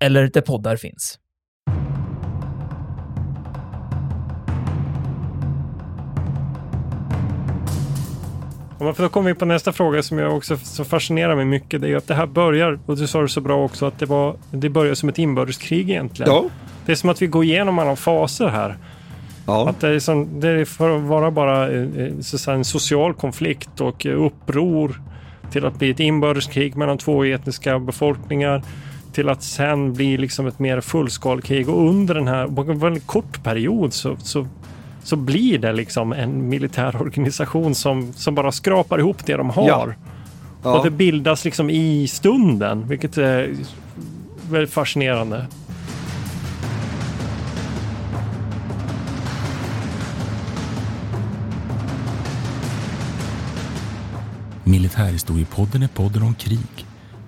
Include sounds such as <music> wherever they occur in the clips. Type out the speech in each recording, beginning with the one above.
eller där poddar finns. för då kommer vi på nästa fråga som jag också så fascinerar mig mycket. Det är att det här börjar, och du sa det så bra också, att det, var, det börjar som ett inbördeskrig egentligen. Ja. Det är som att vi går igenom alla faser här. Ja. Att det är, som, det är för att vara bara eh, så att säga, en social konflikt och eh, uppror till att bli ett inbördeskrig mellan två etniska befolkningar till att sen bli liksom ett mer fullskalkrig och under den här, på en väldigt kort period så, så, så blir det liksom en militär organisation som, som bara skrapar ihop det de har. Ja. Ja. Och det bildas liksom i stunden, vilket är väldigt fascinerande. Militärhistoriepodden är podden om krig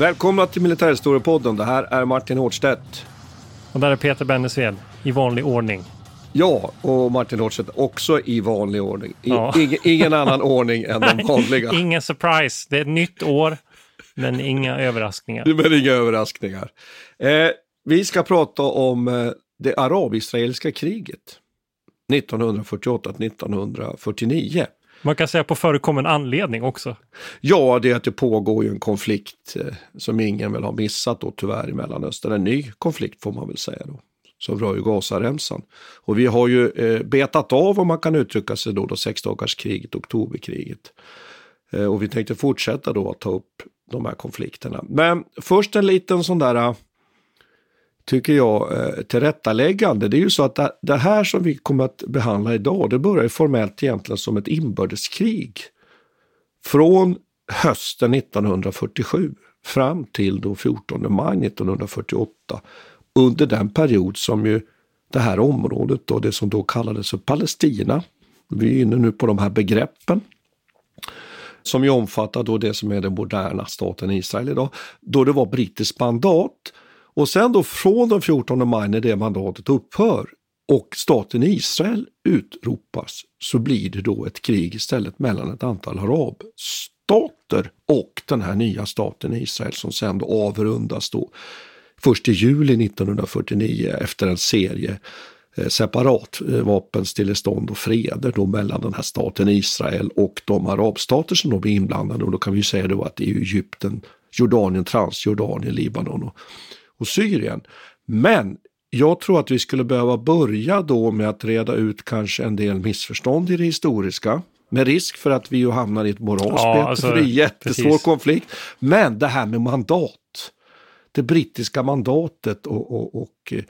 Välkomna till Militärhistoriepodden. Det här är Martin Hårdstedt. Och där är Peter Bennesved i vanlig ordning. Ja, och Martin Hårdstedt också i vanlig ordning. I, Ja. ingen, ingen annan ordning än de <laughs> vanliga. Ingen surprise. Det är ett nytt år, men inga överraskningar. Blir inga överraskningar. Eh, vi ska prata om eh, det arab-israeliska kriget. 1948-1949. Man kan säga på förekommen anledning också. Ja, det är att det pågår ju en konflikt eh, som ingen väl har missat då tyvärr i Mellanöstern. En ny konflikt får man väl säga då. Som rör ju Gazaremsan. Och vi har ju eh, betat av, om man kan uttrycka sig då, då sexdagarskriget, oktoberkriget. Eh, och vi tänkte fortsätta då att ta upp de här konflikterna. Men först en liten sån där, tycker jag, eh, tillrättaläggande. Det är ju så att det, det här som vi kommer att behandla idag, det börjar ju formellt egentligen som ett inbördeskrig. Från hösten 1947 fram till då 14 maj 1948. Under den period som ju det här området, då, det som då kallades för Palestina, vi är inne nu på de här begreppen, som ju omfattar då det som är den moderna staten Israel idag, då det var brittiskt mandat. Och sen då från den 14 maj när det mandatet upphör och staten Israel utropas så blir det då ett krig istället mellan ett antal arabstater och den här nya staten Israel som sen då avrundas då först i juli 1949 efter en serie eh, separat eh, vapenstillestånd och freder då mellan den här staten Israel och de arabstater som då blir inblandade. Och då kan vi säga då att det är Egypten, Jordanien, Transjordanien, Libanon och, och Syrien. Men jag tror att vi skulle behöva börja då med att reda ut kanske en del missförstånd i det historiska. Med risk för att vi ju hamnar i ett moras, Ja, Peter, alltså, för det är en jättesvår precis. konflikt. Men det här med mandat. Det brittiska mandatet och, och, och eh,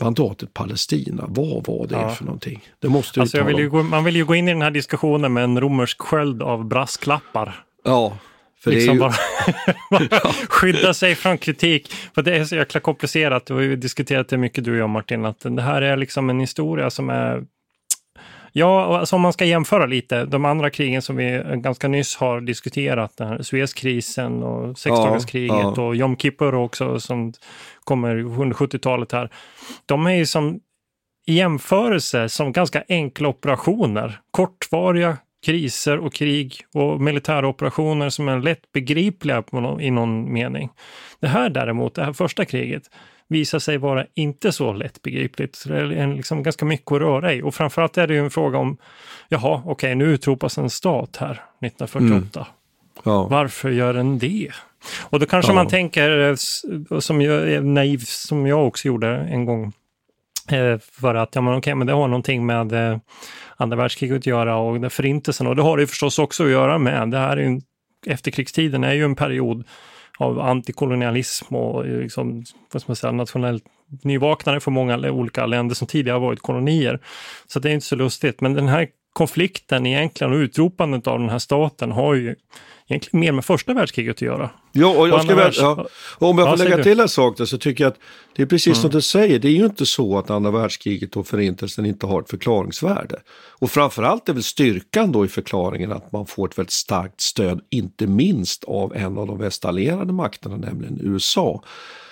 mandatet Palestina. Vad var det Ja. för någonting? Det måste Alltså vill gå, man vill ju gå in i den här diskussionen med en romersk sköld av brasklappar. Ja, för liksom ju... bara, <laughs> skydda sig från kritik. För det är så jäkla komplicerat. Och vi har diskuterat det mycket du och jag Martin, att det här är liksom en historia som är Ja, alltså om man ska jämföra lite, de andra krigen som vi ganska nyss har diskuterat, den här Suezkrisen och sexdagarskriget ja. och Jom Kippur också som kommer under 70-talet här. De är ju som i jämförelse som ganska enkla operationer, kortvariga kriser och krig och militära operationer som är lätt begripliga i någon mening. Det här däremot, det här första kriget, visar sig vara inte så lättbegripligt. Så Det är liksom ganska mycket att röra i och framförallt är det ju en fråga om, jaha, okej, nu utropas en stat här 1948. Ja. Varför gör den det? Och då kanske Ja. man tänker, som jag är naiv, som jag också gjorde en gång, eh, för att ja, men okej, men det har någonting med eh, andra världskriget att göra och den förintelsen. Och det har det ju förstås också att göra med. Det här är ju, en- efterkrigstiden är ju en period av antikolonialism och eh, liksom, vad ska man säga, nationellt nyvaknande för många olika länder som tidigare varit kolonier. Så det är inte så lustigt. Men den här konflikten egentligen och utropandet av den här staten har ju egentligen mer med första världskriget att göra. Ja, och jag andra väl, ja, och om jag Ja, får säg lägga du. till en sak där så tycker jag att det är precis Mm. som du säger, det är ju inte så att andra världskriget och förintelsen inte har ett förklaringsvärde. Och framförallt är väl styrkan då i förklaringen att man får ett väldigt starkt stöd, inte minst av en av de västallierade makterna, nämligen USA,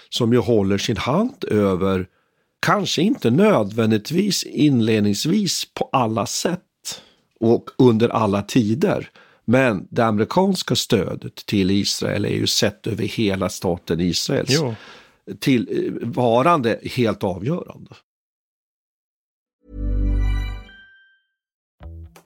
som ju håller sin hand över, kanske inte nödvändigtvis inledningsvis på alla sätt och under alla tider. Men det amerikanska stödet till Israel är ju sett över hela staten Israels Jo. till eh, varande helt avgörande.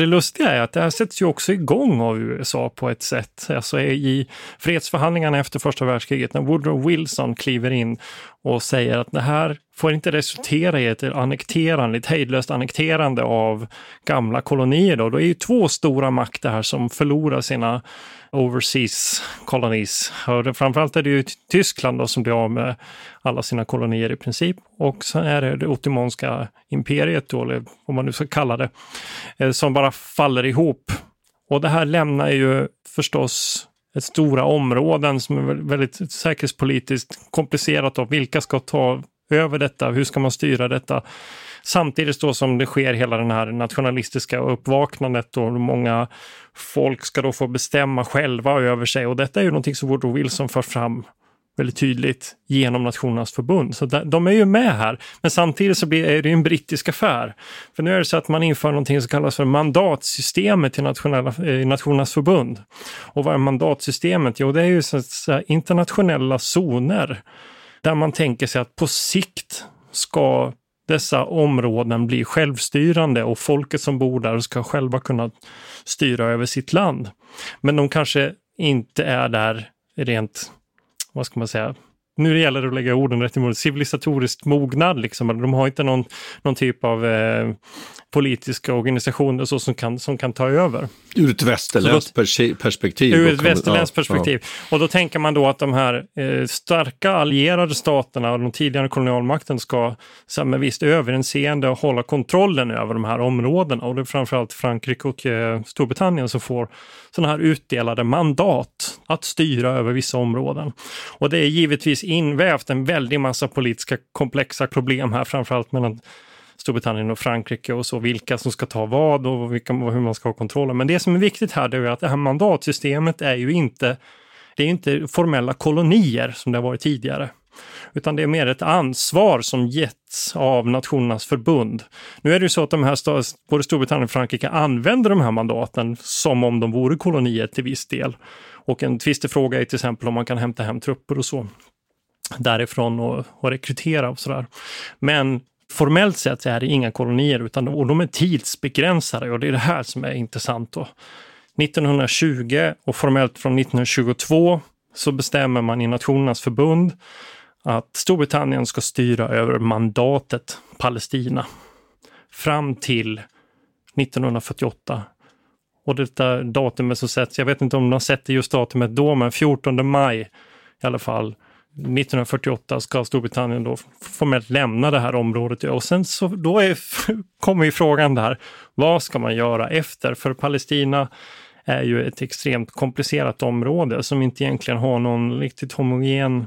Det lustiga är att det här sätts ju också igång av USA på ett sätt. Alltså i fredsförhandlingarna efter första världskriget när Woodrow Wilson kliver in och säger att det här får inte resultera i ett annekterande, ett hejdlöst annekterande av gamla kolonier. Då, då är ju två stora makter här som förlorar sina overseas colonies. Och framförallt är det ju Tyskland då som blir av med alla sina kolonier i princip. Och sen är det det ottomanska imperiet då, eller vad man nu ska kalla det, eh, som bara faller ihop. Och det här lämnar ju förstås ett stora områden som är väldigt säkerhetspolitiskt komplicerat. Då. Vilka ska ta över detta? Hur ska man styra detta? Samtidigt då som det sker hela den här nationalistiska uppvaknandet och många folk ska då få bestämma själva över sig. Och detta är ju någonting som Woodrow Wilson för fram väldigt tydligt genom Nationernas förbund. Så de är ju med här. Men samtidigt så blir, är det ju en brittisk affär. För nu är det så att man inför någonting som kallas för mandatsystemet i nationella, eh, Nationernas förbund. Och vad är mandatsystemet? Jo, det är ju så att internationella zoner där man tänker sig att på sikt ska dessa områden blir självstyrande och folket som bor där ska själva kunna styra över sitt land. Men de kanske inte är där rent, vad ska man säga, nu gäller det att lägga orden rätt i munnen, civilisatoriskt mognad liksom. De har inte någon, någon typ av eh, politiska organisationer så som, kan, som kan ta över. Ur ett västerländskt perspektiv. Ur ett västerländskt ja, perspektiv. Och då tänker man då att de här eh, starka allierade staterna och de tidigare kolonialmakten ska så med visst överinseende hålla kontrollen över de här områdena. Och det är framförallt Frankrike och eh, Storbritannien som får sådana här utdelade mandat att styra över vissa områden. Och det är givetvis invävt en väldig massa politiska komplexa problem här, framförallt mellan Storbritannien och Frankrike och så, vilka som ska ta vad och vilka, hur man ska ha kontrollen. Men det som är viktigt här är att det här mandatsystemet är ju inte, det är inte formella kolonier som det har varit tidigare. Utan det är mer ett ansvar som getts av Nationernas förbund. Nu är det ju så att de här, både Storbritannien och Frankrike använder de här mandaten som om de vore kolonier till viss del. Och en tvistefråga är till exempel om man kan hämta hem trupper och så därifrån och, och rekrytera och sådär. Men formellt sett är det inga kolonier utan och de är tidsbegränsade och det är det här som är intressant. Då. 1920 och formellt från 1922 så bestämmer man i Nationernas förbund att Storbritannien ska styra över mandatet Palestina fram till 1948. Och detta datumet som sätts, jag vet inte om de sätter just datumet då, men 14 maj i alla fall 1948 ska Storbritannien då formellt lämna det här området. Och sen så då är, <laughs> kommer ju frågan där, vad ska man göra efter? För Palestina är ju ett extremt komplicerat område som inte egentligen har någon riktigt homogen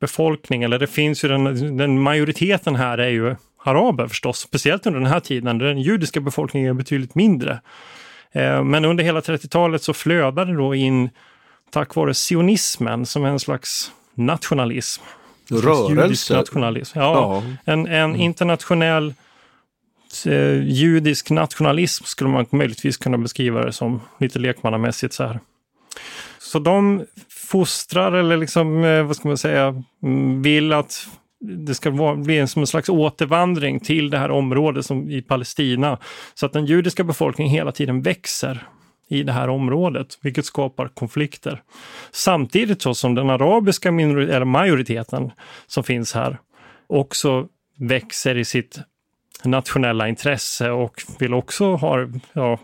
befolkning. Eller det finns ju den, den majoriteten här är ju araber förstås, speciellt under den här tiden. Den judiska befolkningen är betydligt mindre. Eh, men under hela 30-talet så flödade det då in tack vare sionismen som är en slags nationalism. Rörelse? Nationalism. Ja, ja. En, en mm. internationell eh, judisk nationalism skulle man möjligtvis kunna beskriva det som lite lekmannamässigt så här. Så de fostrar eller liksom, eh, vad ska man säga, mm, vill att det ska vara, bli en, som en slags återvandring till det här området som i Palestina. Så att den judiska befolkningen hela tiden växer i det här området, vilket skapar konflikter. Samtidigt så som den arabiska eller majoriteten som finns här också växer i sitt nationella intresse och vill också ha, ja,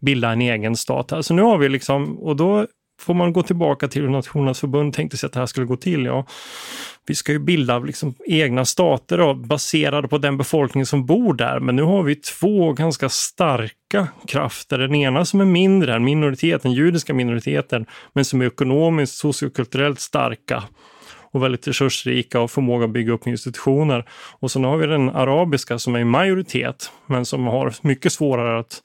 bilda en egen stat. Alltså nu har vi liksom, och då får man gå tillbaka till hur Nationernas förbund tänkte sig att det här skulle gå till. Ja, vi ska ju bilda liksom egna stater då, baserade på den befolkning som bor där. Men nu har vi två ganska starka krafter. Den ena som är mindre, en minoritet, den judiska minoriteten, men som är ekonomiskt, sociokulturellt starka och väldigt resursrika och förmåga att bygga upp institutioner. Och sen har vi den arabiska som är i majoritet, men som har mycket svårare att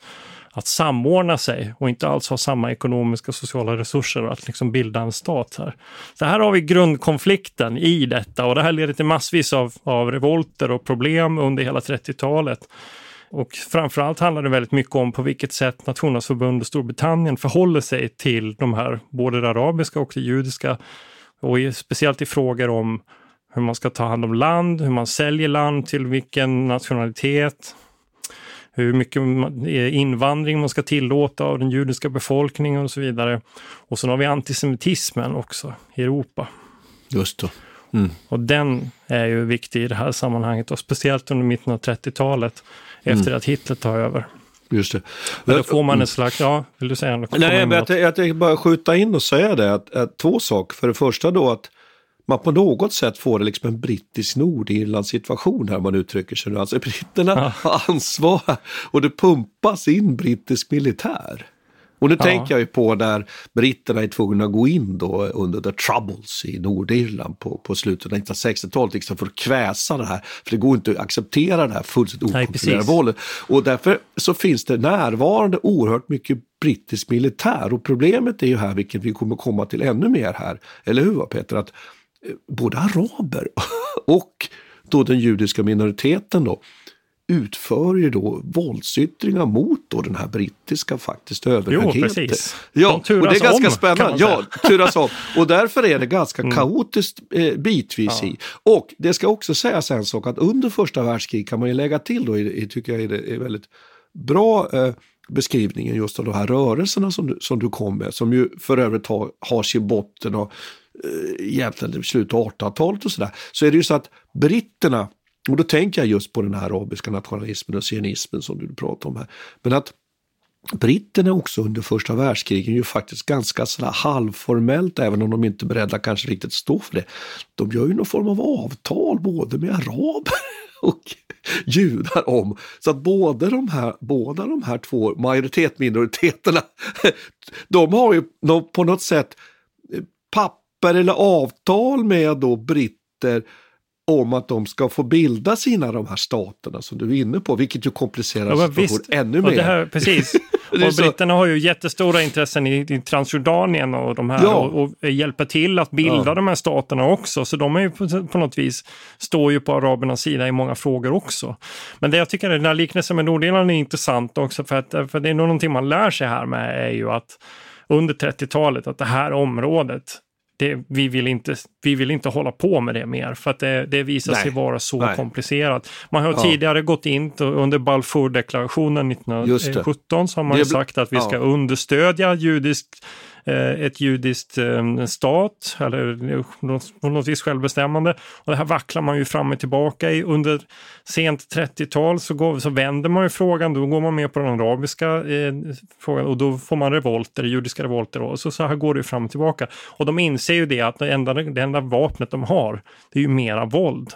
att samordna sig och inte alls ha samma ekonomiska och sociala resurser att liksom bilda en stat här. Så här har vi grundkonflikten i detta och det här leder till massvis av, av revolter och problem under hela 30-talet. Och framförallt handlar det väldigt mycket om på vilket sätt Nationernas förbund och Storbritannien förhåller sig till de här, både det arabiska och det judiska. Och speciellt i frågor om hur man ska ta hand om land, hur man säljer land till vilken nationalitet, hur mycket invandring man ska tillåta av den judiska befolkningen och så vidare. Och sen har vi antisemitismen också i Europa. Just det. Mm. Och den är ju viktig i det här sammanhanget och speciellt under mitten av 30-talet efter mm. att Hitler tar över. Just det. Men då får man en slags, ja, vill du säga något? Nej, jag, jag, jag tänkte bara skjuta in och säga det, att, att, två saker. För det första då att man på något sätt får liksom en brittisk Nordirland situation här man uttrycker sig nu. Alltså britterna ja. har ansvar och det pumpas in brittisk militär. Och nu ja. tänker jag ju på när britterna är tvungna att gå in då under the troubles i Nordirland på, på slutet av 1960-talet liksom för att kväsa det här. För det går inte att acceptera det här fullständigt okontrollerade våldet. Och därför så finns det närvarande oerhört mycket brittisk militär. Och problemet är ju här, vilket vi kommer komma till ännu mer här, eller hur Peter? Att både araber <laughs> och då den judiska minoriteten då, utför ju då våldsyttringar mot då den här brittiska faktiskt överhögheten. Jo, precis. Ja, och det är ganska om, spännande. Ja, turas om. Och därför är det ganska mm. kaotiskt eh, bitvis ja. i. Och det ska också sägas en sak att under första världskriget kan man ju lägga till då, i, i, tycker jag är, det, är väldigt bra eh, beskrivningen just av de här rörelserna som du, som du kom med, som ju för övrigt har, har sin botten och Eh, egentligen i slutet av 1800-talet och sådär, så är det ju så att britterna, och då tänker jag just på den här arabiska nationalismen och sionismen som du pratar om här, men att Britterna också under första världskriget ju faktiskt ganska sådär halvformellt, även om de inte är beredda kanske riktigt stå för det. De gör ju någon form av avtal både med araber <laughs> och judar om. Så att både de här, båda de här två majoritetsminoriteterna, <laughs> de har ju på något sätt eh, papper eller avtal med då britter om att de ska få bilda sina de här staterna som du är inne på, vilket ju komplicerar Ja, situationen ännu mer. det här, precis. <laughs> Det är och så- britterna har ju jättestora intressen i, i Transjordanien och de här Ja. och, och hjälper till att bilda Ja. de här staterna också. Så de är ju på, på något vis, står ju på arabernas sida i många frågor också. Men det jag tycker den här liknelsen med Nordirland är intressant också för att för det är nog någonting man lär sig här med är ju att under 30-talet att det här området det, vi, vill inte, vi vill inte hålla på med det mer för att det, det visar Nej. sig vara så Nej. komplicerat. Man har Ja. tidigare gått in under Balfour-deklarationen Just det. 1917 så har man sagt att vi ska ja. understödja judisk, eh, Eh, ett judiskt eh, stat eller något- på något vis självbestämmande. Och det här vacklar man ju fram och tillbaka i. Under sent 30-tal så, går, så vänder man ju frågan, då går man med på den arabiska eh, frågan och då får man revolter, judiska revolter. Och så, så här går det fram och tillbaka. Och de inser ju det att det enda, det enda vapnet de har, det är ju mera våld.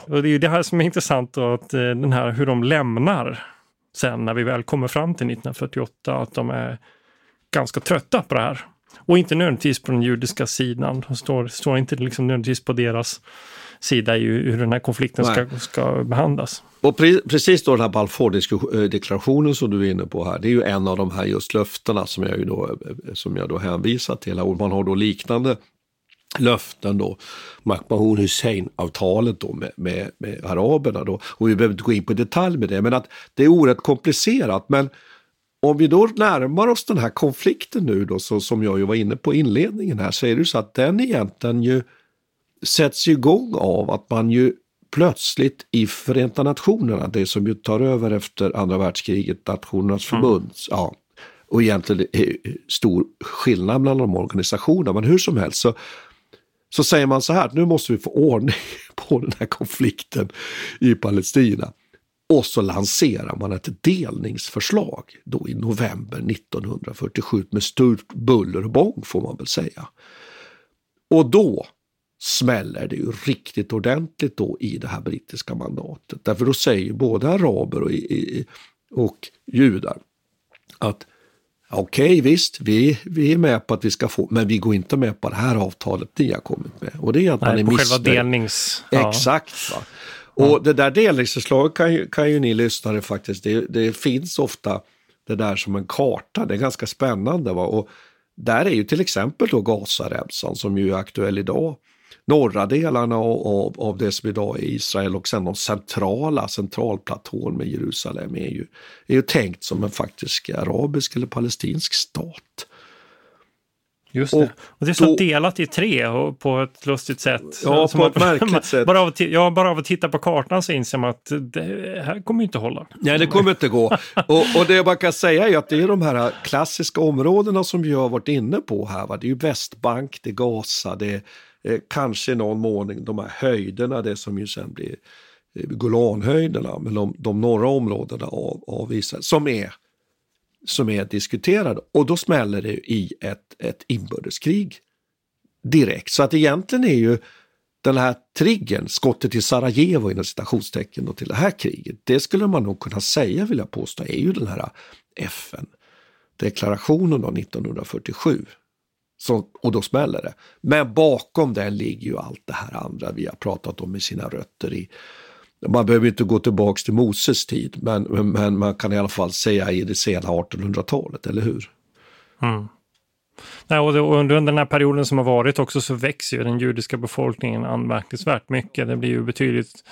Och det är ju det här som är intressant då, att den här hur de lämnar sen när vi väl kommer fram till 1948, att de är ganska trötta på det här. Och inte nödvändigtvis på den judiska sidan. De står, står inte liksom nödvändigtvis på deras sida i hur den här konflikten ska, ska behandlas. Och pre precis då den här Balfour-deklarationen som du är inne på här, det är ju en av de här just löftena som jag, ju då, som jag då hänvisar till. Och man har då liknande löften då, McMahon Hussein-avtalet då med, med, med araberna då. Och vi behöver inte gå in på detalj med det, men att det är oerhört komplicerat. Men om vi då närmar oss den här konflikten nu då, så, som jag ju var inne på i inledningen här, så är det ju så att den egentligen ju sätts igång av att man ju plötsligt i Förenta Nationerna, det som ju tar över efter andra världskriget, Nationernas förbund, ja, och egentligen är stor skillnad mellan de organisationerna, men hur som helst så, så säger man så här, nu måste vi få ordning <laughs> på den här konflikten i Palestina. Och så lanserar man ett delningsförslag då i november 1947 med stort buller och bång får man väl säga. Och då smäller det ju riktigt ordentligt då i det här brittiska mandatet. Därför då säger både araber och, och judar att okej visst, vi, vi är med på att vi ska få, men vi går inte med på det här avtalet ni har kommit med. Och det är att man Nej, är på själva missnöjd. delnings... ja. Exakt. Va? Och det där delningsförslaget kan ju, kan ju ni lyssnare faktiskt, det, det finns ofta det där som en karta, det är ganska spännande. Va? Och där är ju till exempel då Gazaremsan som ju är aktuell idag. Norra delarna av, av, av det som idag är Israel och sen de centrala, centralplatån med Jerusalem är ju, är ju tänkt som en faktisk arabisk eller palestinsk stat. Just Och det. Och det är så då- delat i tre och på ett lustigt sätt. Ja, på man- ett märkligt <laughs> sätt. Bara av, ja, bara av att titta på kartan så inser man att det här kommer inte hålla. Nej, det kommer inte gå. <laughs> Och, och det man kan säga är att det är de här klassiska områdena som vi har varit inne på här. Va? Det är ju Västbank, det är Gaza, det är eh, kanske i någon mån de här höjderna, det som ju sen blir eh, Golanhöjderna, men de, de norra områdena av, av Israel som är, som är diskuterad Och då smäller det i ett, ett inbördeskrig direkt. Så att egentligen är ju den här triggern, skottet i Sarajevo inom citationstecken och till det här kriget, det skulle man nog kunna säga, vill jag påstå, är ju den här FN-deklarationen 1947. Så, och då smäller det. Men bakom den ligger ju allt det här andra vi har pratat om med sina rötter i man behöver inte gå tillbaka till Moses tid, men, men, man kan i alla fall säga i det sena 1800-talet, eller hur? Mm. Nej, och under den här perioden som har varit också så växer ju den judiska befolkningen anmärkningsvärt mycket. Det blir ju betydligt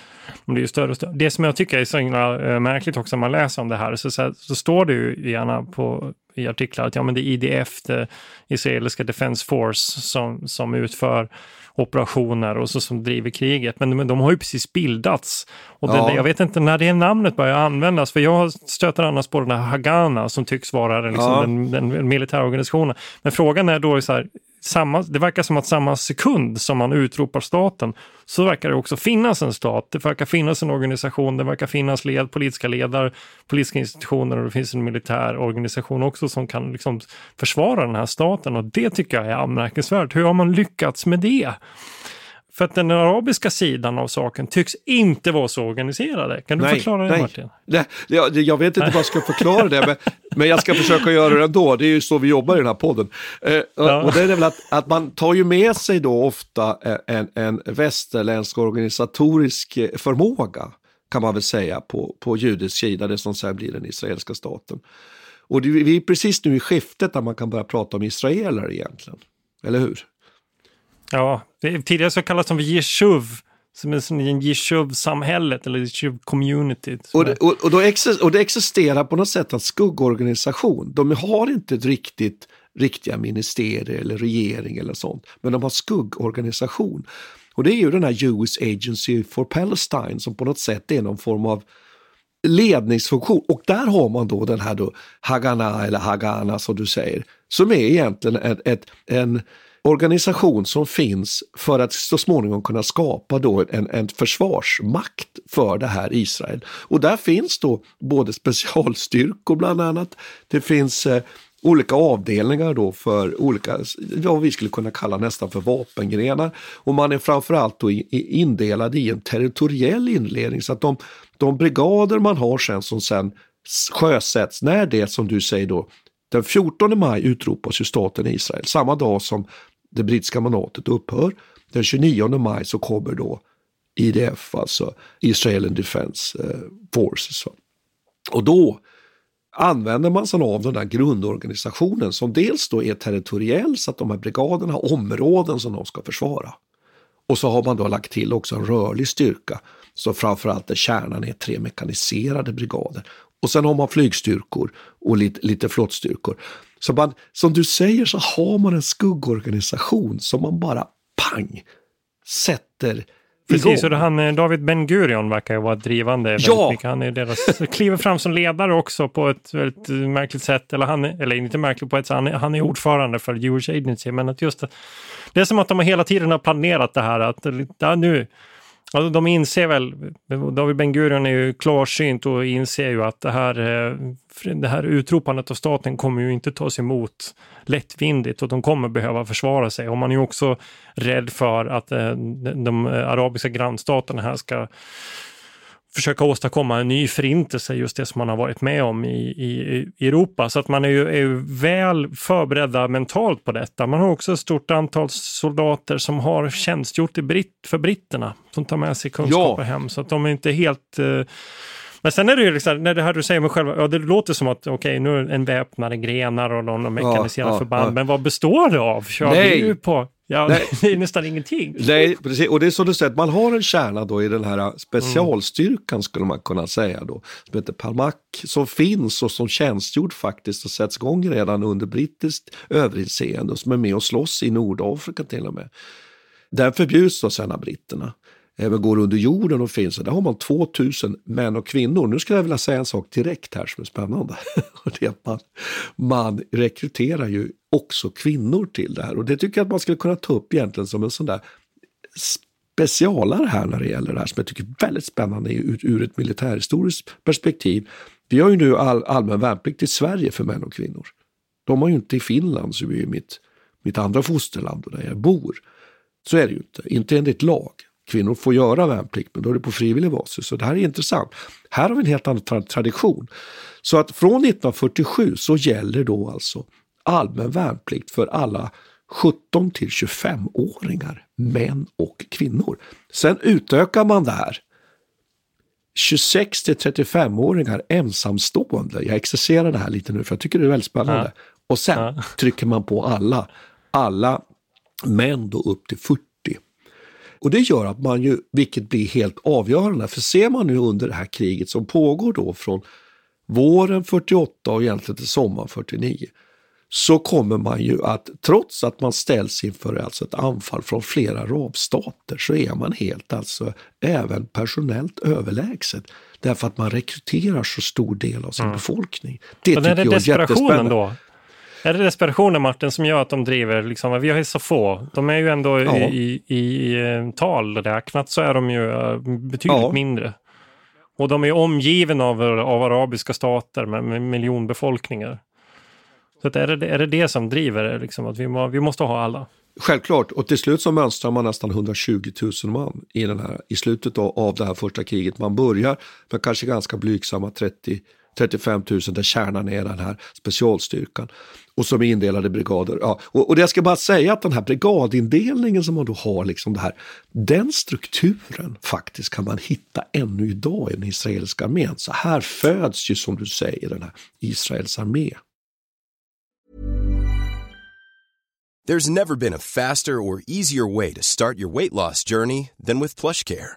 det blir ju större och större. Det som jag tycker är så himla eh, märkligt också när man läser om det här så, så, här- så står det ju gärna på, i artiklar att ja, men det är IDF, det israeliska Defense Force, som, som utför operationer och så som driver kriget. Men, men de har ju precis bildats. Och det, Ja. jag vet inte när det namnet börjar användas, för jag stöter annars på den här Hagana som tycks vara den, liksom, Ja. den, den militära organisationen. Men frågan är då så här, samma, det verkar som att samma sekund som man utropar staten så verkar det också finnas en stat. Det verkar finnas en organisation, det verkar finnas led, politiska ledare, politiska institutioner och det finns en militär organisation också som kan liksom försvara den här staten och det tycker jag är anmärkningsvärt. Hur har man lyckats med det? För att den arabiska sidan av saken tycks inte vara så organiserade. Kan du Nej, förklara det nej. Martin? Nej, jag, jag vet inte vad jag ska förklara det, men, men jag ska försöka göra det ändå. Det är ju så vi jobbar i den här podden. Eh, Ja. och det är väl att, att man tar ju med sig då ofta en, en västerländsk organisatorisk eh, förmåga, kan man väl säga, på, på judisk sida, det som sen blir den israeliska staten. Och det, vi är precis nu i skiftet där man kan börja prata om israeler egentligen. Eller hur? Ja, tidigare så kallas de för Jeshuv, som är som en Jeshuv-samhället eller Jeshuv-community. Och och, och, då och det existerar på något sätt en skuggorganisation. De har inte ett riktigt riktiga ministerier eller regering eller sånt, men de har skuggorganisation. Och det är ju den här US Agency for Palestine som på något sätt är någon form av ledningsfunktion. Och där har man då den här då Hagana eller Hagana som du säger, som är egentligen ett, ett, en organisation som finns för att så småningom kunna skapa då en, en försvarsmakt för det här Israel. Och där finns då både specialstyrkor bland annat, det finns eh, olika avdelningar då för olika, vad vi skulle kunna kalla nästan för vapengrenar. Och man är framförallt då i, indelad i en territoriell inledning så att de, de brigader man har sen som sen sjösätts, när det som du säger då, den 14 maj utropas ju staten Israel, samma dag som det brittiska mandatet upphör. Den 29 maj så kommer då IDF, alltså Israel Defense Defence Forces. Och då använder man sig av den där grundorganisationen som dels då är territoriell så att de här brigaderna har områden som de ska försvara. Och så har man då lagt till också en rörlig styrka så framförallt där kärnan är tre mekaniserade brigader. Och sen har man flygstyrkor och lite, lite flottstyrkor. Så man, som du säger så har man en skuggorganisation som man bara pang sätter Precis, och han, eh, David Ben Gurion verkar ju vara drivande. Ja! mycket. Han är deras, <laughs> kliver fram som ledare också på ett väldigt eh, märkligt sätt. Eller, han, eller inte märkligt på ett sätt, han är, han är ordförande för Jewish Agency. Men att just det, det är som att de hela tiden har planerat det här. Att ja, nu, alltså de inser väl, David Ben Gurion är ju klarsynt och inser ju att det här, eh, det här utropandet av staten kommer ju inte tas emot lättvindigt och de kommer behöva försvara sig. Och man är ju också rädd för att eh, de arabiska grannstaterna här ska försöka åstadkomma en ny förintelse, just det som man har varit med om i, i, i Europa. Så att man är ju, är ju väl förberedda mentalt på detta. Man har också ett stort antal soldater som har tjänstgjort i britt, för britterna, som tar med sig kunskaper Ja. hem. Så att de är inte helt... eh, men sen är det ju liksom, när det här du säger med själva, ja det låter som att okej nu är det en väpnade grenar och någon mekaniserad ja, förband, ja. men vad består det av? Är Nej. ju på, ja Nej. <laughs> det är nästan ingenting. Nej, precis. Och det är som du säger, man har en kärna då i den här specialstyrkan skulle man kunna säga då, som heter Palmak, som finns och som tjänstgjort faktiskt och sätts igång redan under brittiskt överinseende och som är med och slåss i Nordafrika till och med. Den förbjuds då sen av britterna. Eh, Även går under jorden och finns. Där har man 2000 män och kvinnor. Nu skulle jag vilja säga en sak direkt här som är spännande. <laughs> Det är att man, man rekryterar ju också kvinnor till det här. Och det tycker jag att man skulle kunna ta upp egentligen som en sån där specialare här när det gäller det här som jag tycker är väldigt spännande ur, ur ett militärhistoriskt perspektiv. Vi har ju nu all, allmän värnplikt i Sverige för män och kvinnor. De har ju inte i Finland som är ju mitt, mitt andra fosterland och där jag bor. Så är det ju inte, inte enligt lag. Kvinnor får göra värnplikt men då är det på frivillig basis. Så det här är intressant. Här har vi en helt annan tra- tradition. Så att från 1947 så gäller då alltså allmän värnplikt för alla 17 till 25-åringar, män och kvinnor. Sen utökar man det här 26 till 35-åringar ensamstående. Jag exercerar det här lite nu för jag tycker det är väldigt spännande. Och sen Ja. trycker man på alla, alla män då upp till 40. Och det gör att man ju, vilket blir helt avgörande, för ser man nu under det här kriget som pågår då från våren 48 och egentligen till sommaren 49, så kommer man ju att, trots att man ställs inför alltså ett anfall från flera arabstater, så är man helt alltså även personellt överlägset. Därför att man rekryterar så stor del av sin befolkning. Det Men är tycker det jag är jättespännande. då? Är det desperationen Martin som gör att de driver, liksom, vi har ju så få, de är ju ändå Ja. i, i, i eh, tal räknat så är de ju eh, betydligt Ja. mindre. Och de är omgivna av, av arabiska stater med, med miljonbefolkningar. Så att är, det, är det det som driver det, liksom, att vi, må, vi måste ha alla? Självklart, och till slut så mönstrar man nästan 120 000 man i, den här, i slutet av, av det här första kriget. Man börjar med kanske ganska blygsamma 30 35 000 där kärnan är den här specialstyrkan och som är indelade brigader. Ja, och, och jag ska bara säga att den här brigadindelningen som man då har, liksom det här, den strukturen faktiskt kan man hitta ännu idag i den israeliska armén. Så här föds ju som du säger den här Israels armé. There's never been a faster or easier way to start your weight loss journey than with PlushCare.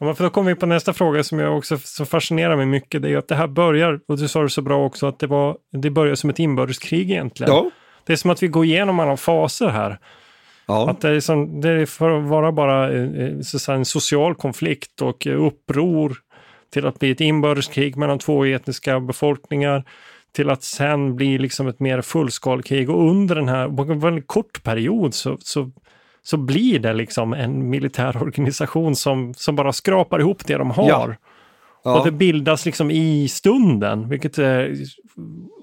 Ja, för då kommer vi på nästa fråga som jag också så fascinerar mig mycket. Det är att det här börjar, och du sa det så bra också, att det, var, det börjar som ett inbördeskrig egentligen. Ja. Det är som att vi går igenom alla faser här. Ja. Att det är, som, det är för att vara bara eh, så att säga, en social konflikt och uppror till att bli ett inbördeskrig mellan två etniska befolkningar till att sen bli liksom ett mer fullskalkrig och under den här, på en väldigt kort period så, så så blir det liksom en militär organisation som, som bara skrapar ihop det de har. Ja. Ja. Och det bildas liksom i stunden, vilket är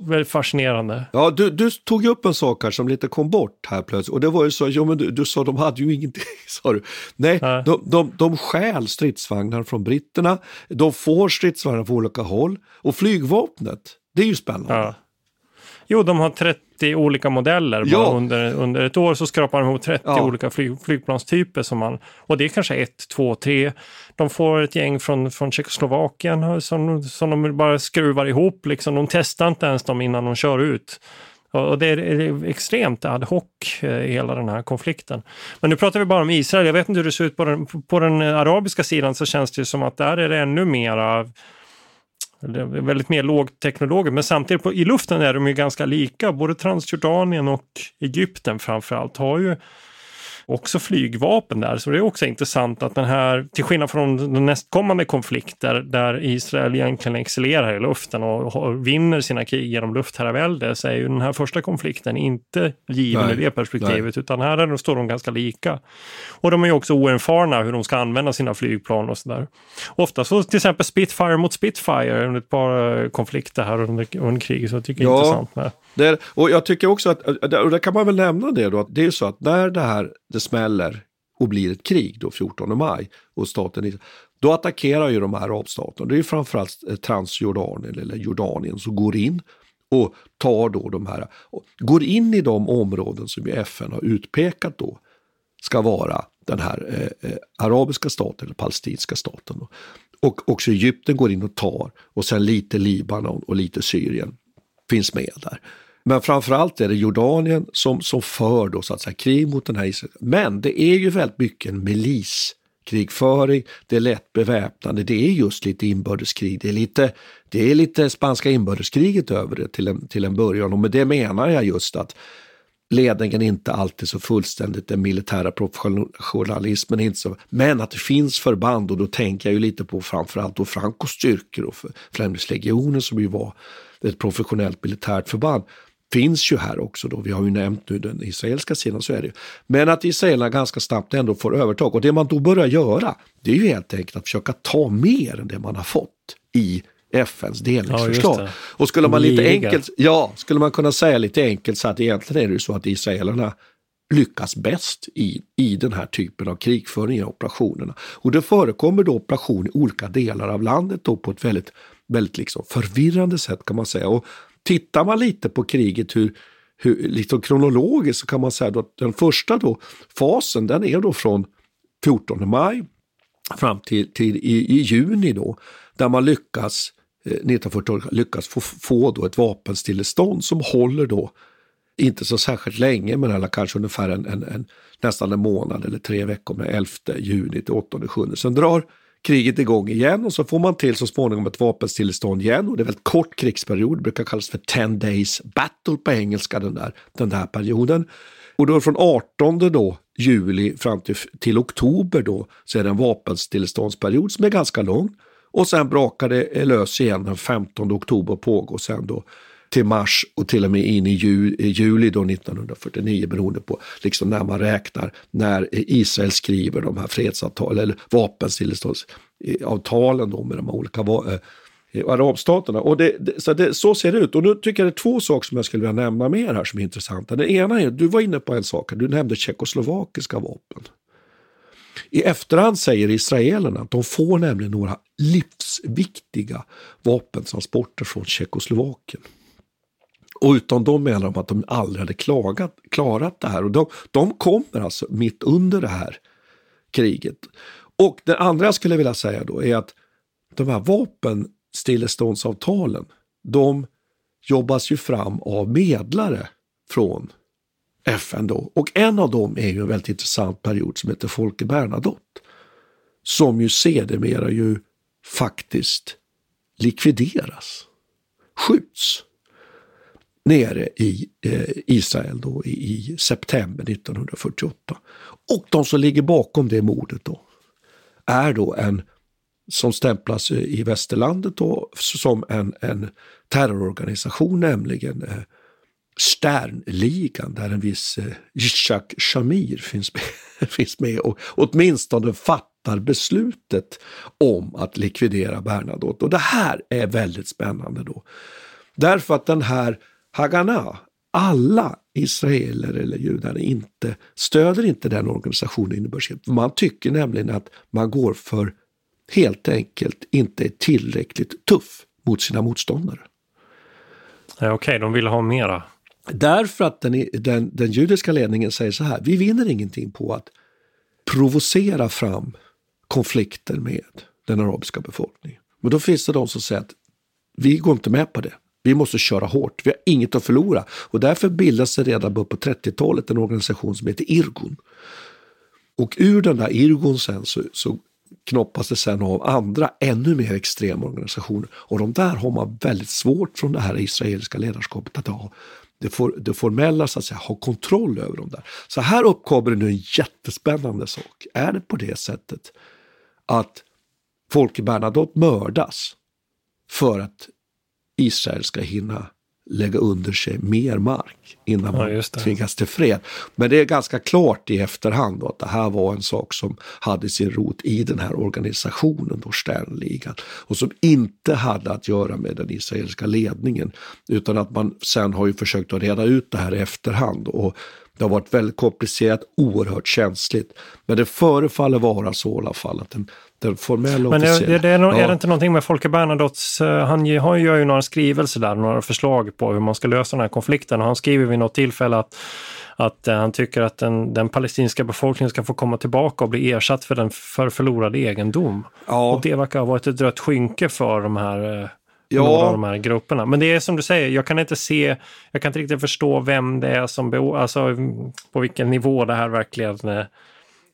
väldigt fascinerande. Ja, du, du tog upp en sak här som lite kom bort här plötsligt. Och det var ju så, jo men du, du sa de hade ju ingenting, <laughs> sa du. Nej, Nej. De, de, de stjäl stridsvagnar från britterna, de får stridsvagnar från olika håll. Och flygvapnet, det är ju spännande. Ja. Jo, de har 30 olika modeller. Ja. Bara under, under ett år så skrapar de ihop 30 Ja. olika flyg, flygplanstyper. Som man, och det är kanske ett, två, tre. De får ett gäng från, från Tjeckoslovakien som, som de bara skruvar ihop. Liksom. De testar inte ens dem innan de kör ut. Och det är, extremt ad hoc, eh, hela den här konflikten. Men nu pratar vi bara om Israel. Jag vet inte hur det ser ut på den, på den arabiska sidan så känns det som att där är det ännu mera väldigt mer lågteknologiskt, men samtidigt på, i luften är de ju ganska lika. Både Transjordanien och Egypten framförallt har ju också flygvapen där. Så det är också intressant att den här, till skillnad från de nästkommande konflikter där Israel egentligen excellerar i luften och vinner sina krig genom luftherravälde, så är ju den här första konflikten inte given Nej, i det perspektivet, utan här är de, står de ganska lika. Och de är ju också oerfarna hur de ska använda sina flygplan och sådär. Ofta så till exempel Spitfire mot Spitfire under ett par eh, konflikter här under, under kriget, så jag tycker det är Ja. intressant med. Det är, och jag tycker också att, och där kan man väl nämna det då, att det är så att när det här det smäller och blir ett krig då 14 maj och staten då attackerar ju de här arabstaterna, det är ju framförallt eh, Transjordanien eller Jordanien som går in och tar då de här, går in i de områden som ju FN har utpekat då ska vara den här eh, eh, arabiska staten eller palestinska staten. Då. Och också Egypten går in och tar och sen lite Libanon och lite Syrien finns med där. Men framförallt är det Jordanien som, som för då så att säga krig mot den här Israel. Men det är ju väldigt mycket en miliskrigföring, det är lätt beväpnande, det är just lite inbördeskrig, det är lite, det är lite spanska inbördeskriget över det till en, till en början och med det menar jag just att ledningen inte alltid så fullständigt, den militära professionalismen är inte så, men att det finns förband och då tänker jag ju lite på framförallt då Francos styrkor och Främlingslegionen som ju var ett professionellt militärt förband finns ju här också då. Vi har ju nämnt nu den israeliska sidan, så är det ju. Men att israelerna ganska snabbt ändå får övertag och det man då börjar göra, det är ju helt enkelt att försöka ta mer än det man har fått i FNs delningsförslag. Ja, och skulle man lite enkelt, ja, skulle man kunna säga lite enkelt så att egentligen är det ju så att israelerna lyckas bäst i, i den här typen av krigföring i operationerna. Och det förekommer då operation i olika delar av landet då på ett väldigt, väldigt liksom förvirrande sätt kan man säga. Och tittar man lite på kriget hur, hur, liksom kronologiskt så kan man säga då att den första då, fasen den är då från 14 maj fram till, till i, i juni då, där man lyckas eh, 1940 lyckas få, få då ett vapenstillestånd som håller då inte så särskilt länge, men alla kanske ungefär en, en, en, nästan en månad eller tre veckor med 11 juni till 8 7. Sen drar kriget igång igen och så får man till så småningom ett vapenstillestånd igen och det är väldigt kort krigsperiod, det brukar kallas för 10 days battle på engelska den där, den där perioden. Och då från 18 då, juli fram till, till oktober då så är det en vapenstilleståndsperiod som är ganska lång. Och sen brakar det lös igen den 15 oktober och pågår sen då till mars och till och med in i, juli då 1949 beroende på liksom när man räknar när Israel skriver de här fredsavtalen eller vapenstilleståndsavtalen då med de olika eh, arabstaterna. Och det, det, så, det, så ser det ut. Och nu tycker jag det är två saker som jag skulle vilja nämna mer här som är intressanta. Den ena är, du var inne på en sak, du nämnde tjeckoslovakiska vapen. I efterhand säger israelerna att de får nämligen några livsviktiga vapentransporter från Tjeckoslovakien. Och utan dem menar de att de aldrig hade klagat, klarat det här. Och de, de kommer alltså mitt under det här kriget. Och det andra jag skulle vilja säga då är att de här vapenstilleståndsavtalen, de jobbas ju fram av medlare från FN då. Och en av dem är ju en väldigt intressant period som heter Folke Bernadotte. Som ju sedermera ju faktiskt likvideras, skjuts nere i eh, Israel då i, i, september 1948. Och de som ligger bakom det mordet då är då en som stämplas eh, i västerlandet då som en, en terrororganisation, nämligen eh, Sternligan där en viss eh, Yitzhak Shamir finns med, <laughs> finns med och åtminstone fattar beslutet om att likvidera Bernadotte. Och det här är väldigt spännande då. Därför att den här Haganah, alla israeler eller judar inte, stöder inte den organisationen. Man tycker nämligen att man går för helt enkelt inte är tillräckligt tuff mot sina motståndare. Ja, Okej, okay, de vill ha mera. Därför att den, den, den judiska ledningen säger så här, vi vinner ingenting på att provocera fram konflikter med den arabiska befolkningen. Men då finns det de som säger att vi går inte med på det. Vi måste köra hårt, vi har inget att förlora. Och därför bildas det redan på 30-talet en organisation som heter Irgun. Och ur den där Irgun sen så, så knoppas det sen av andra ännu mer extrema organisationer. Och de där har man väldigt svårt från det här israeliska ledarskapet att ha det, for, det formella så att säga, ha kontroll över dem där. Så här uppkommer det nu en jättespännande sak. Är det på det sättet att Folke Bernadotte mördas för att Israel ska hinna lägga under sig mer mark innan man Ja, tvingas till fred. Men det är ganska klart i efterhand då att det här var en sak som hade sin rot i den här organisationen, då Sternligan, och som inte hade att göra med den israeliska ledningen, utan att man sen har ju försökt att reda ut det här i efterhand. Och det har varit väldigt komplicerat, oerhört känsligt. Men det förefaller vara så i alla fall att den, den formella Men är, det, är, Ja. är det inte någonting med Folke Bernadottes, eh, han ju- gör ju några skrivelser där, några förslag på hur man ska lösa den här konflikten och han skriver vid något tillfälle att att eh, han tycker att den, den palestinska befolkningen ska få komma tillbaka och bli ersatt för den för förlorad egendom. Ja. Och det verkar ha varit ett rött skynke för de här, eh, Ja. några av de här grupperna. Men det är som du säger, jag kan inte se, jag kan inte riktigt förstå vem det är som, alltså på vilken nivå det här verkligen,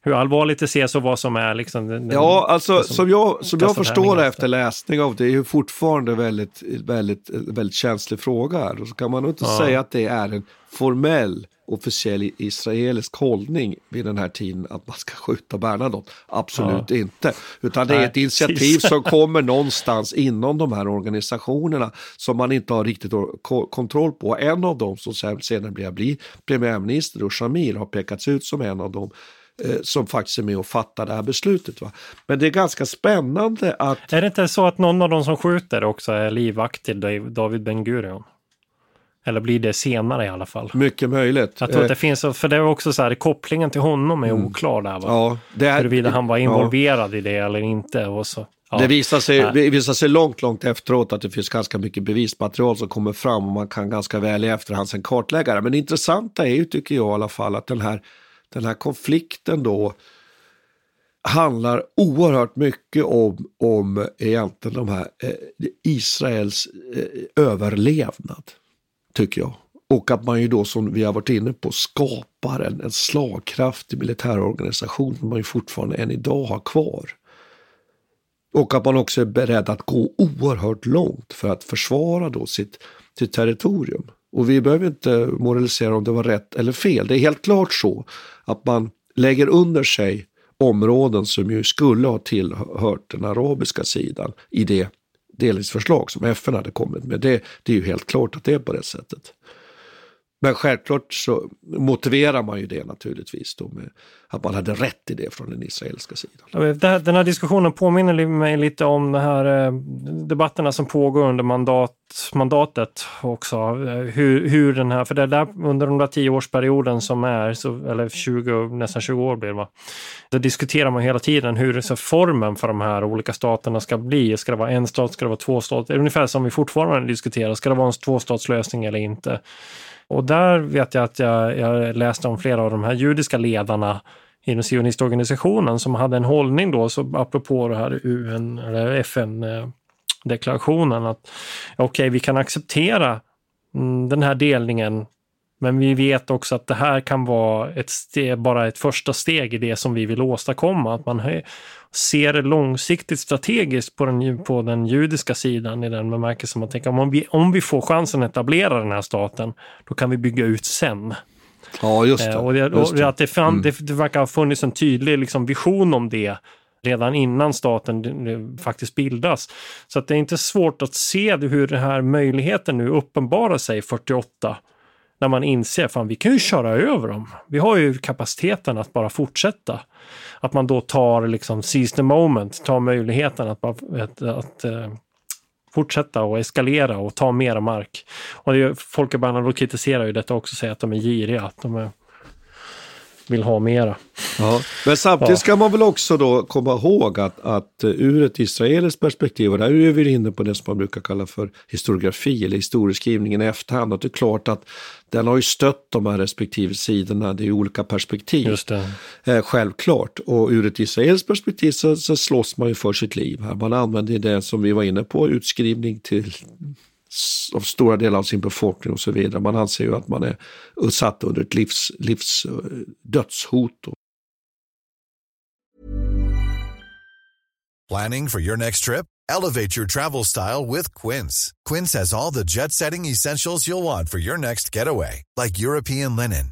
hur allvarligt det ses och vad som är liksom den, Ja, alltså det som, jag, som jag förstår det efter läsning av det är ju fortfarande väldigt, väldigt, väldigt känslig fråga här. Och så kan man nog inte Ja. säga att det är en formell officiell israelisk hållning vid den här tiden att man ska skjuta Bernadotte. Absolut Ja. inte. Utan det är ett initiativ som <laughs> kommer någonstans inom de här organisationerna som man inte har riktigt ko- kontroll på. En av dem som sen- senare blir, blir premiärminister och Shamir har pekats ut som en av dem som faktiskt är med och fattar det här beslutet. Va? Men det är ganska spännande att... Är det inte så att någon av de som skjuter också är livvakt till David Ben Gurion? Eller blir det senare i alla fall? Mycket möjligt. Jag tror att det eh, finns, för det är också så här, kopplingen till honom är mm. oklar där. Va? Ja, det är, Huruvida han var involverad ja. i det eller inte. Och så. Ja. Det, visar sig, det visar sig långt, långt efteråt att det finns ganska mycket bevismaterial som kommer fram och man kan ganska väl i efterhand sen kartlägga det. Men det intressanta är ju, tycker jag i alla fall, att den här, den här konflikten då handlar oerhört mycket om, om egentligen de här, eh, Israels eh, överlevnad, tycker jag. Och att man ju då, som vi har varit inne på, skapar en, en slagkraftig militärorganisation som man ju fortfarande än idag har kvar. Och att man också är beredd att gå oerhört långt för att försvara då sitt, sitt territorium. Och vi behöver inte moralisera om det var rätt eller fel. Det är helt klart så att man lägger under sig områden som ju skulle ha tillhört den arabiska sidan i det delningsförslag som FN hade kommit med. Det, det är ju helt klart att det är på det sättet. Men självklart så motiverar man ju det naturligtvis då med att man hade rätt i det från den israeliska sidan. Den här diskussionen påminner mig lite om de här eh, debatterna som pågår under mandat, mandatet också. Eh, hur, hur den här, för det är där under den där tioårsperioden som är, så, eller 20, nästan 20 år blir det va? Då diskuterar man hela tiden hur så formen för de här olika staterna ska bli. Ska det vara en stat, ska det vara två stater? Ungefär som vi fortfarande diskuterar, ska det vara en tvåstatslösning eller inte? Och där vet jag att jag, jag läste om flera av de här judiska ledarna i den sionistorganisationen som hade en hållning då, så apropå det här UN, eller FN-deklarationen, att okej, okay, vi kan acceptera mm, den här delningen men vi vet också att det här kan vara ett steg, bara ett första steg i det som vi vill åstadkomma. Att man ser långsiktigt strategiskt på den, på den judiska sidan i den bemärkelsen man tänker om vi, om vi får chansen att etablera den här staten, då kan vi bygga ut sen. Ja, just det. Eh, och, det, och det. Att det, fram, mm. det, det verkar ha funnits en tydlig liksom, vision om det redan innan staten faktiskt bildas. Så att det är inte svårt att se hur den här möjligheten nu uppenbarar sig 48 när man inser att vi kan ju köra över dem. Vi har ju kapaciteten att bara fortsätta. Att man då tar liksom seize the moment, tar möjligheten att, bara, att, att fortsätta och eskalera och ta mera mark. Och det, Folke Bernadotte kritiserar ju detta också, säger att de är giriga, att de är vill ha mera. Ja. Men samtidigt ska man väl också då komma ihåg att, att eh, ur ett israeliskt perspektiv, och där är vi inne på det som man brukar kalla för historiografi eller historieskrivningen i efterhand, att det är klart att den har ju stött de här respektive sidorna, det är olika perspektiv. Just. Eh, självklart. Och ur ett israeliskt perspektiv så, så slåss man ju för sitt liv. Här. Man använder det som vi var inne på, utskrivning till av stora delar av sin befolkning och så vidare. Man anser ju att man är satt under ett livs, livs eh, dödshot. Planning for your next trip? Elevate your travel style with Quince. Quince has all the jet-setting essentials you'll want for your next getaway, like European linen,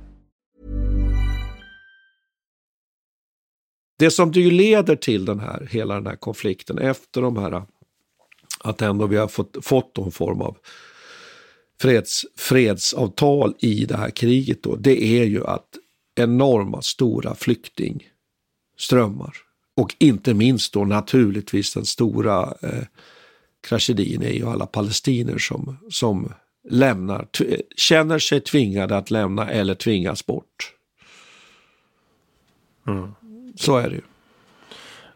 Det som det leder till den här, hela den här konflikten efter de här, att ändå vi har fått, fått någon form av freds, fredsavtal i det här kriget då, det är ju att enorma stora flyktingströmmar och inte minst då naturligtvis den stora eh, tragedin är ju alla palestinier som, som lämnar, känner sig tvingade att lämna eller tvingas bort. Mm. Så är det ju.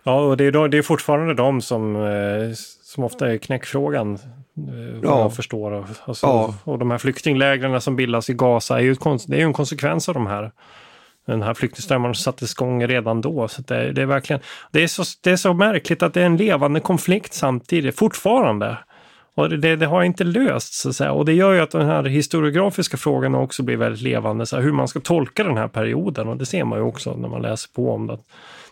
Ja, och det är, det är fortfarande de som, eh, som ofta är knäckfrågan. Eh, Ja. jag förstår. Alltså, Ja. Och de här flyktinglägren som bildas i Gaza är ju, det är ju en konsekvens av de här den här flyktingströmmen sattes igång redan då. Så det, det är verkligen, det är, så, det är så märkligt att det är en levande konflikt samtidigt, fortfarande. Och det, det, har inte lösts, så att säga. Och det gör ju att den här historiografiska frågan också blir väldigt levande, så här, hur man ska tolka den här perioden. Och det ser man ju också när man läser på om det.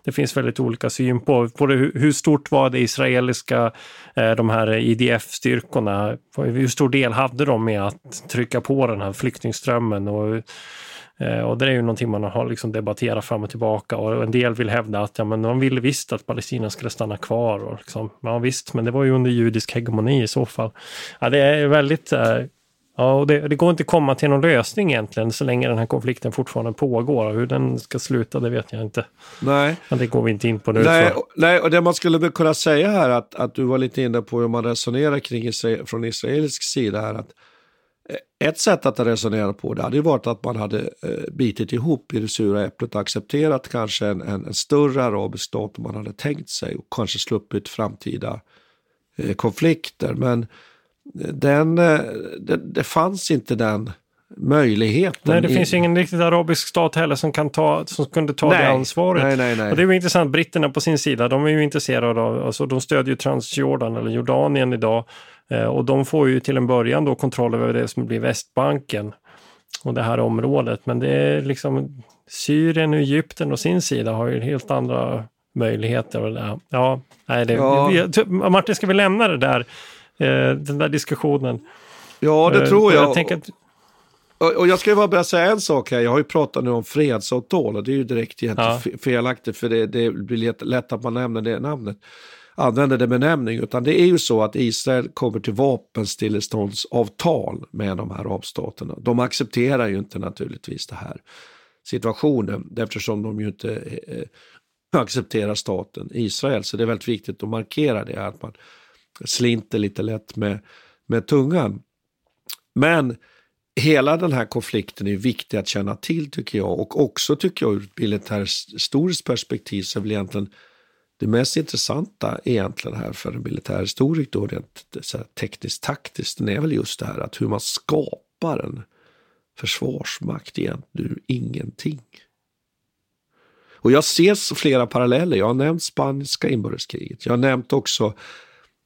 Det finns väldigt olika syn på, på det, hur stort var det israeliska, eh, de här IDF-styrkorna, hur stor del hade de med att trycka på den här flyktingströmmen och och det är ju någonting man har liksom debatterat fram och tillbaka och en del vill hävda att ja, men de ville visst att Palestina skulle stanna kvar. Och liksom, ja visst, men det var ju under judisk hegemoni i så fall. Ja, det är väldigt... eh, Ja, och det, det går inte att komma till någon lösning egentligen så länge den här konflikten fortfarande pågår. Hur den ska sluta, det vet jag inte. Nej. Men det går vi inte in på nu. Nej, och- nej, och det man skulle kunna säga här att, att du var lite inne på hur man resonerar kring Israel, från israelisk sida här att eh, ett sätt att resonera på det hade varit att man hade eh, bitit ihop i det sura äpplet och accepterat kanske en, en, en större arabisk stat om man hade tänkt sig och kanske sluppit framtida eh, konflikter. Men eh, den, eh, det, det fanns inte den möjligheten. Nej, det finns ju ingen riktigt arabisk stat heller som, kan ta, som kunde ta Nej. det ansvaret. Nej, nej, nej. Och det är ju intressant, britterna på sin sida, de är ju intresserade av, alltså de stödjer ju Transjordan eller Jordanien idag. Eh, och de får ju till en början då kontroll över det som blir Västbanken och det här området. Men det är liksom Syrien och Egypten och sin sida har ju helt andra möjligheter. Och det, ja, nej, det, Ja. Vi, Martin, ska vi lämna det där, eh, den där diskussionen? Ja, det Eh, tror jag. jag att, Och, jag ska bara börja säga en sak här. Jag har ju pratat nu om fredsavtal och det är ju direkt egentligen Ja. fe- felaktigt för det, det blir lätt, lätt att man nämner det namnet. Använder det benämning. Utan det är ju så att Israel kommer till vapenstilleståndsavtal med de här arabstaterna. De accepterar ju inte naturligtvis den här situationen eftersom de ju inte eh, accepterar staten Israel. Så det är väldigt viktigt att markera det, att man slinter lite lätt med, med tungan. Men hela den här konflikten är viktig att känna till tycker jag och också tycker jag ur ett militärhistoriskt perspektiv så är väl egentligen det mest intressanta egentligen här för en militärhistorik då rent tekniskt taktiskt är väl just det här att hur man skapar en försvarsmakt egentligen ur ingenting. Och jag ser flera paralleller. Jag har nämnt spanska inbördeskriget. Jag har nämnt också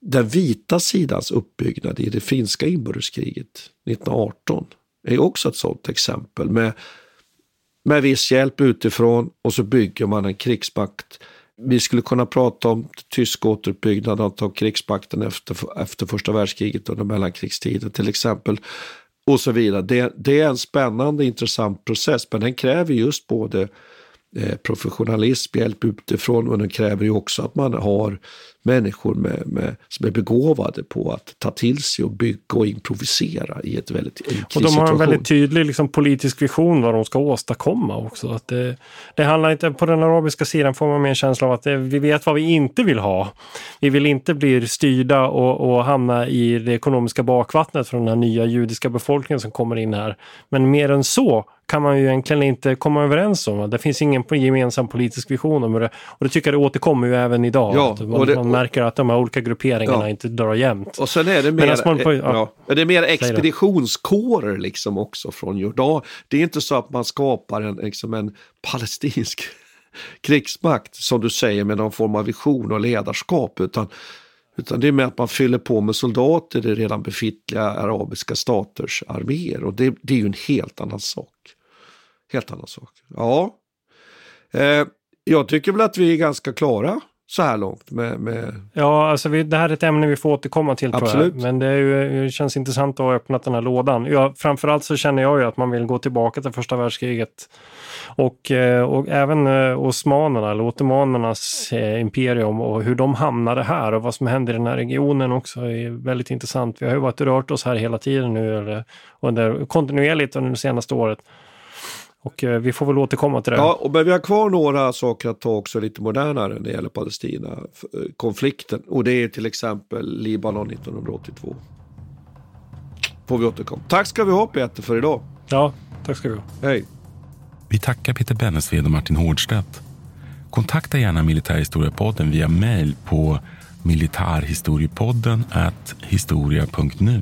den vita sidans uppbyggnad i det finska inbördeskriget 1918 Det är också ett sådant exempel med, med viss hjälp utifrån och så bygger man en krigsmakt. Vi skulle kunna prata om tysk återuppbyggnad av krigsmakten efter, efter första världskriget under mellankrigstiden till exempel. Och så vidare. Det, det är en spännande intressant process men den kräver just både eh, professionalism, hjälp utifrån och den kräver ju också att man har människor med, med, som är begåvade på att ta till sig och bygga och improvisera i ett väldigt i Och de har en väldigt tydlig liksom, politisk vision vad de ska åstadkomma också. Att det, det handlar inte, på den arabiska sidan får man mer en känsla av att det, vi vet vad vi inte vill ha. Vi vill inte bli styrda och, och hamna i det ekonomiska bakvattnet från den här nya judiska befolkningen som kommer in här. Men mer än så kan man ju egentligen inte komma överens om. Det finns ingen gemensam politisk vision om det. Och det tycker jag det återkommer ju även idag. Ja, och det- man märker att de här olika grupperingarna Ja. inte drar jämnt. Och sen är det mer, man på- ja. ja. det är mer expeditionskårer liksom också från Jordan. Det är inte så att man skapar en, liksom en palestinsk <laughs> krigsmakt som du säger med någon form av vision och ledarskap utan, utan det är med att man fyller på med soldater i redan befintliga arabiska staters arméer och det, det är ju en helt annan sak. Helt annan sak. Ja, eh, jag tycker väl att vi är ganska klara så här långt med, med Ja, alltså vi, det här är ett ämne vi får återkomma till tror Absolut. jag. Men det, ju, det känns intressant att ha öppnat den här lådan. Ja, framförallt så känner jag ju att man vill gå tillbaka till första världskriget Och, eh, och även eh, osmanerna, eller ottomanernas eh, imperium och hur de hamnade här och vad som händer i den här regionen också är väldigt intressant. Vi har ju varit rört oss här hela tiden nu, eller under, kontinuerligt under det senaste året. Och vi får väl återkomma till det. Ja, och men vi har kvar några saker att ta också lite modernare när det gäller Palestina-konflikten. Och det är till exempel Libanon 1982. Får vi återkomma. Tack ska vi ha Peter för idag. Ja, tack ska vi ha. Hej. Vi tackar Peter Bennesved och Martin Hårdstedt. Kontakta gärna Militärhistoriepodden via mejl på militarhistoriepodden historia.nu.